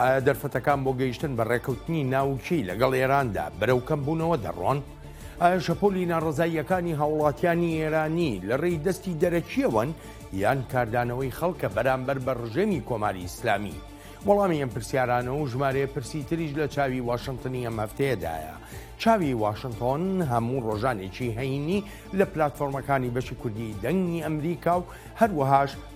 ئایا دەرفەتەکان بۆ گەیشتن بە ڕێککەوتنی ناوکی لەگەڵ ئێراندا بەرەو کەم بوونەوە دەڕۆن؟ ئایا شەپۆلی ناڕزاییەکانی هاوڵاتیانی ئێرانی لە ڕێی دەستی دەرەکیەوەن یان کاردانەوەی خەڵکە بەرامبەر بە ڕژێمی کۆماری ئیسلامی وەڵامی ئەم پرسیارانە و ژمارەیە پرسی تریش لە چاوی واشنگتنی ئەم هەفتەیەدایە چاوی واشنگتۆن هەموو ڕۆژانێکی هەینی لە پلتفۆرمەکانی بەشی کوردی دەنگی ئەمریکا و هەروەهاش